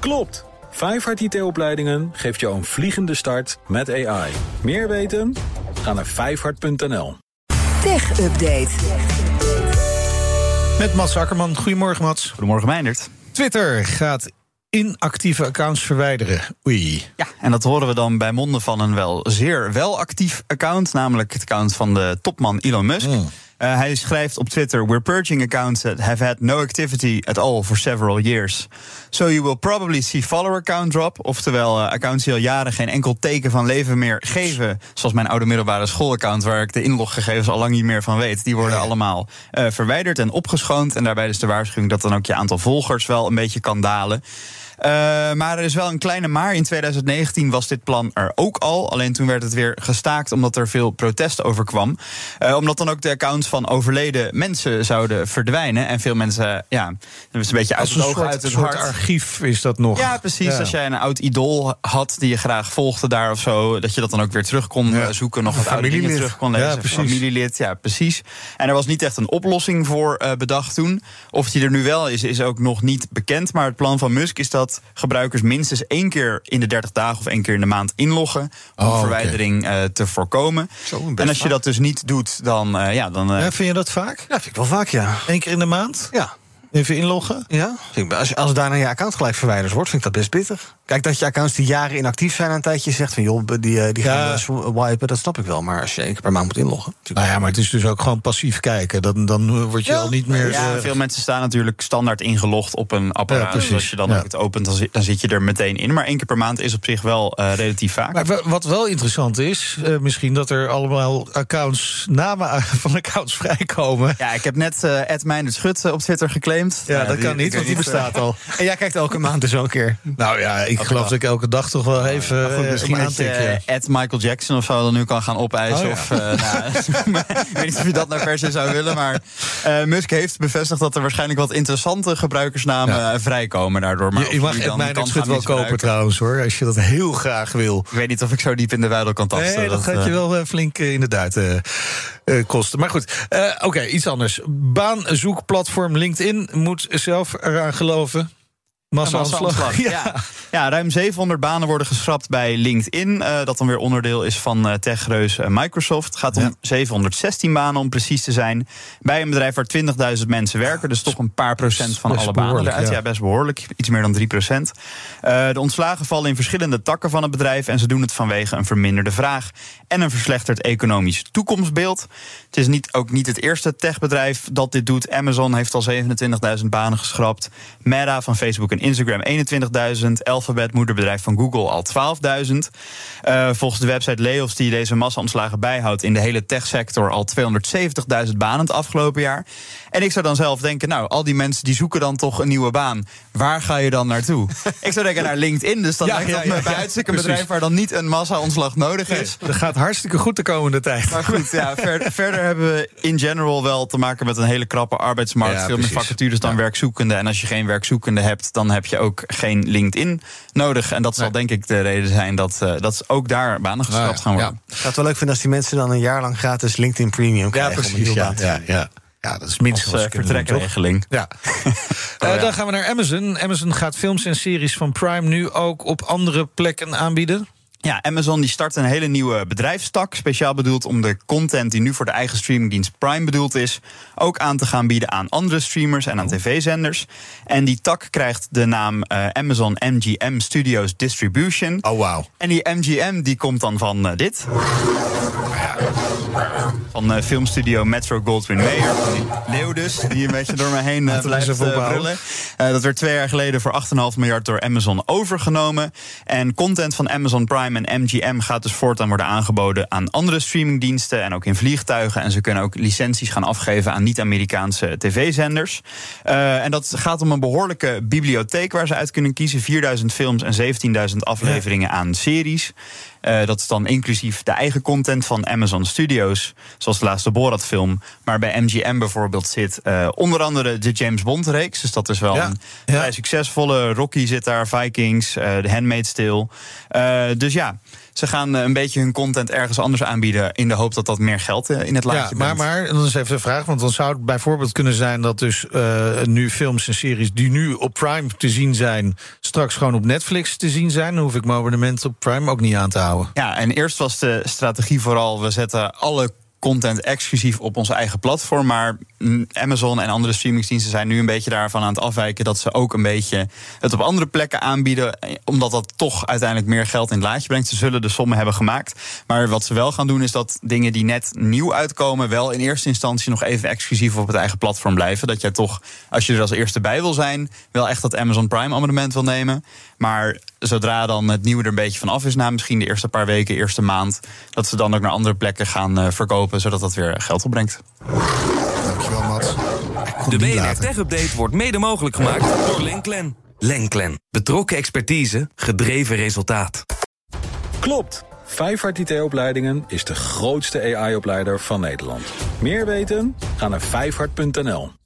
Klopt! Vijfhart IT-opleidingen geeft jou een vliegende start met AI. Meer weten? Ga naar vijfhart.nl. Tech Update. Met Mats Akkerman. Goedemorgen, Mats. Goedemorgen, Meindert. Twitter gaat inactieve accounts verwijderen. Oei. Ja, en dat horen we dan bij monden van een wel zeer wel actief account, namelijk het account van de topman Elon Musk. Mm. Uh, hij schrijft op Twitter: We're purging accounts that have had no activity at all for several years. So you will probably see follower count drop. Oftewel, uh, accounts die al jaren geen enkel teken van leven meer geven. Zoals mijn oude middelbare schoolaccount, waar ik de inloggegevens al lang niet meer van weet. Die worden allemaal uh, verwijderd en opgeschoond. En daarbij is de waarschuwing dat dan ook je aantal volgers wel een beetje kan dalen. Uh, maar er is wel een kleine maar. In 2019 was dit plan er ook al. Alleen toen werd het weer gestaakt omdat er veel protest over kwam. Uh, omdat dan ook de accounts van overleden mensen zouden verdwijnen. En veel mensen, ja, dat is een beetje uit het een oog, soort, uit het hart. archief is dat nog. Ja, precies. Ja. Als jij een oud idool had die je graag volgde daar of zo, dat je dat dan ook weer terug kon Ja. eh, zoeken, nog wat oude dingen terug kon Ja, lezen. precies. Familielid, ja, precies. En er was niet echt een oplossing voor eh, bedacht toen. Of die er nu wel is, is ook nog niet bekend. Maar het plan van Musk is dat gebruikers minstens één keer in de 30 dagen of één keer in de maand inloggen om Oh, verwijdering eh, te voorkomen. Zo, best En als je vaak. dat dus niet doet, dan, eh, ja, dan eh, Ja, vind je dat vaak? Ja, vind ik wel vaak, ja. Eén keer in de maand? Ja. Even inloggen? Ja, Vind ik- als, als daarna je account gelijk verwijderd wordt, vind ik dat best pittig. Kijk, dat je accounts die jaren inactief zijn een tijdje zegt van joh, die, eh, die gaan Ja. we wipen, dat snap ik wel. Maar als je één keer per maand moet inloggen. Nou ja, maar het is dus ook gewoon passief kijken. Dan, dan word je Ja. al niet meer... Ja, eh, veel mensen staan natuurlijk standaard ingelogd op een Ja, apparaat. precies. dus als je dan Ja. ook het opent, dan zit, dan zit je er meteen in. Maar één keer per maand is op zich wel eh, relatief vaak. Maar wa- wat wel interessant is, eh, misschien dat er allemaal accounts, namen van accounts vrijkomen. ja, ik heb net eh Ed Meijnerd Schut eh, op Twitter geclaimd. Ja, dat die- kan niet, want die bestaat al. En jij kijkt elke maand dus ook een keer. Nou ja, ik geloof dat ik elke dag toch wel even Maar goed, eh, misschien hem dat je aantik, ja. eh, Ed Michael Jackson of zo dan nu kan gaan opeisen. Oh, ja. of, eh, nou, ik weet niet of je dat nou per se zou willen. Maar eh, Musk heeft bevestigd dat er waarschijnlijk wat interessante gebruikersnamen Ja. vrijkomen daardoor. Maar Je, je mag schut gaan wel kopen trouwens hoor, als je dat heel graag wil. Ik weet niet of ik zo diep in de weidel kan tasten. Nee, dat, gaat je wel flink inderdaad eh, eh, kosten. Maar goed, eh, oké, iets anders. Baanzoekplatform LinkedIn moet zelf eraan geloven. Massa-aanslag, ja. Ja, ruim 700 banen worden geschrapt bij LinkedIn. eh, dat dan weer onderdeel is van eh, techreus Microsoft. Het gaat om Ja. 716 banen om precies te zijn. Bij een bedrijf waar 20.000 mensen werken. Dus toch een paar procent van alle banen eruit. ja. Ja. best behoorlijk. Iets meer dan 3 procent. Eh, de ontslagen vallen in verschillende takken van het bedrijf. En ze doen het vanwege een verminderde vraag. En een verslechterd economisch toekomstbeeld. Het is niet, ook niet het eerste techbedrijf dat dit doet. Amazon heeft al 27.000 banen geschrapt. Meta van Facebook en Instagram 21.000. Alphabet, moederbedrijf van Google, al 12.000. Eh, volgens de website Leos, die deze massa-ontslagen bijhoudt... in de hele techsector al 270.000 banen het afgelopen jaar. En ik zou dan zelf denken, nou, al die mensen die zoeken dan toch een nieuwe baan. Waar ga je dan naartoe? ik zou denken naar LinkedIn. Dus dan Ja, lijkt ja, ja, bij ja, uitstek een bedrijf... waar dan niet een massa-ontslag nodig is. Dat gaat hartstikke goed de komende tijd. Maar goed, ja, ver- verder hebben we in general wel te maken met een hele krappe arbeidsmarkt. Veel meer vacatures dan werkzoekenden. En als je geen werkzoekenden hebt, dan heb je ook geen LinkedIn nodig. En dat zal denk ik de reden zijn dat, eh, dat ook daar banen geschrapt Nou ja, gaan worden. Ik zou het wel leuk vinden als die mensen dan een jaar lang gratis LinkedIn Premium Ja, krijgen. om een precies. Ja, ja, ja. ja, dat is minstens Als wat eh, vertrekregeling. Ja. Eh, Dan gaan we naar Amazon. Amazon gaat films en series van Prime nu ook op andere plekken aanbieden. Ja, Amazon die start een hele nieuwe bedrijfstak. Speciaal bedoeld om de content die nu voor de eigen streamingdienst Prime bedoeld is. ook aan te gaan bieden aan andere streamers en aan tv-zenders. En die tak krijgt de naam eh, Amazon MGM Studios Distribution. Oh, wauw. En die MGM die komt dan van eh, dit. Van eh, filmstudio Metro Goldwyn Mayer. Van die leeuw dus, die een beetje door me heen we blijft ophouden. brullen. Dat werd twee jaar geleden voor 8,5 miljard door Amazon overgenomen. En content van Amazon Prime en MGM gaat dus voortaan worden aangeboden aan andere streamingdiensten en ook in vliegtuigen. En ze kunnen ook licenties gaan afgeven aan niet-Amerikaanse tv-zenders. Eh, en dat gaat om een behoorlijke bibliotheek waar ze uit kunnen kiezen. 4000 films en 17.000 afleveringen aan series. Uh, dat is dan inclusief de eigen content van Amazon Studios, zoals de laatste Borat-film. Maar bij MGM bijvoorbeeld zit uh, onder andere de James Bond-reeks. Dus dat is wel Ja, een ja. vrij succesvolle. Rocky zit daar, Vikings, uh, The Handmaid's Tale. Uh, dus ja, ze gaan uh, een beetje hun content ergens anders aanbieden... in de hoop dat dat meer geld uh, in het laadje Ja, maar, brengt. maar dan is even de vraag. Want dan zou het bijvoorbeeld kunnen zijn dat dus eh, nu films en series die nu op Prime te zien zijn, straks gewoon op Netflix te zien zijn. Dan hoef ik mijn abonnement op Prime ook niet aan te houden. Ja, en eerst was de strategie vooral... we zetten alle content exclusief op onze eigen platform. Maar Amazon en andere streamingsdiensten zijn nu een beetje daarvan aan het afwijken dat ze ook een beetje het op andere plekken aanbieden, eh, omdat dat toch uiteindelijk meer geld in het laadje brengt. Ze zullen de sommen hebben gemaakt. Maar wat ze wel gaan doen is dat dingen die net nieuw uitkomen, wel in eerste instantie nog even exclusief op het eigen platform blijven. Dat jij toch, als je er als eerste bij wil zijn, wel echt dat Amazon Prime abonnement wil nemen. Maar zodra dan het nieuwe er een beetje van af is, na misschien de eerste paar weken, eerste maand, dat ze dan ook naar andere plekken gaan uh, verkopen, zodat dat weer geld opbrengt. Dankjewel, Mats. De BNR Tech Update wordt mede mogelijk gemaakt door Lenklen. Lenklen. Betrokken expertise, gedreven resultaat. Klopt. Vijfhart IT-opleidingen is de grootste AI-opleider van Nederland. Meer weten? Ga naar vijfhart.nl.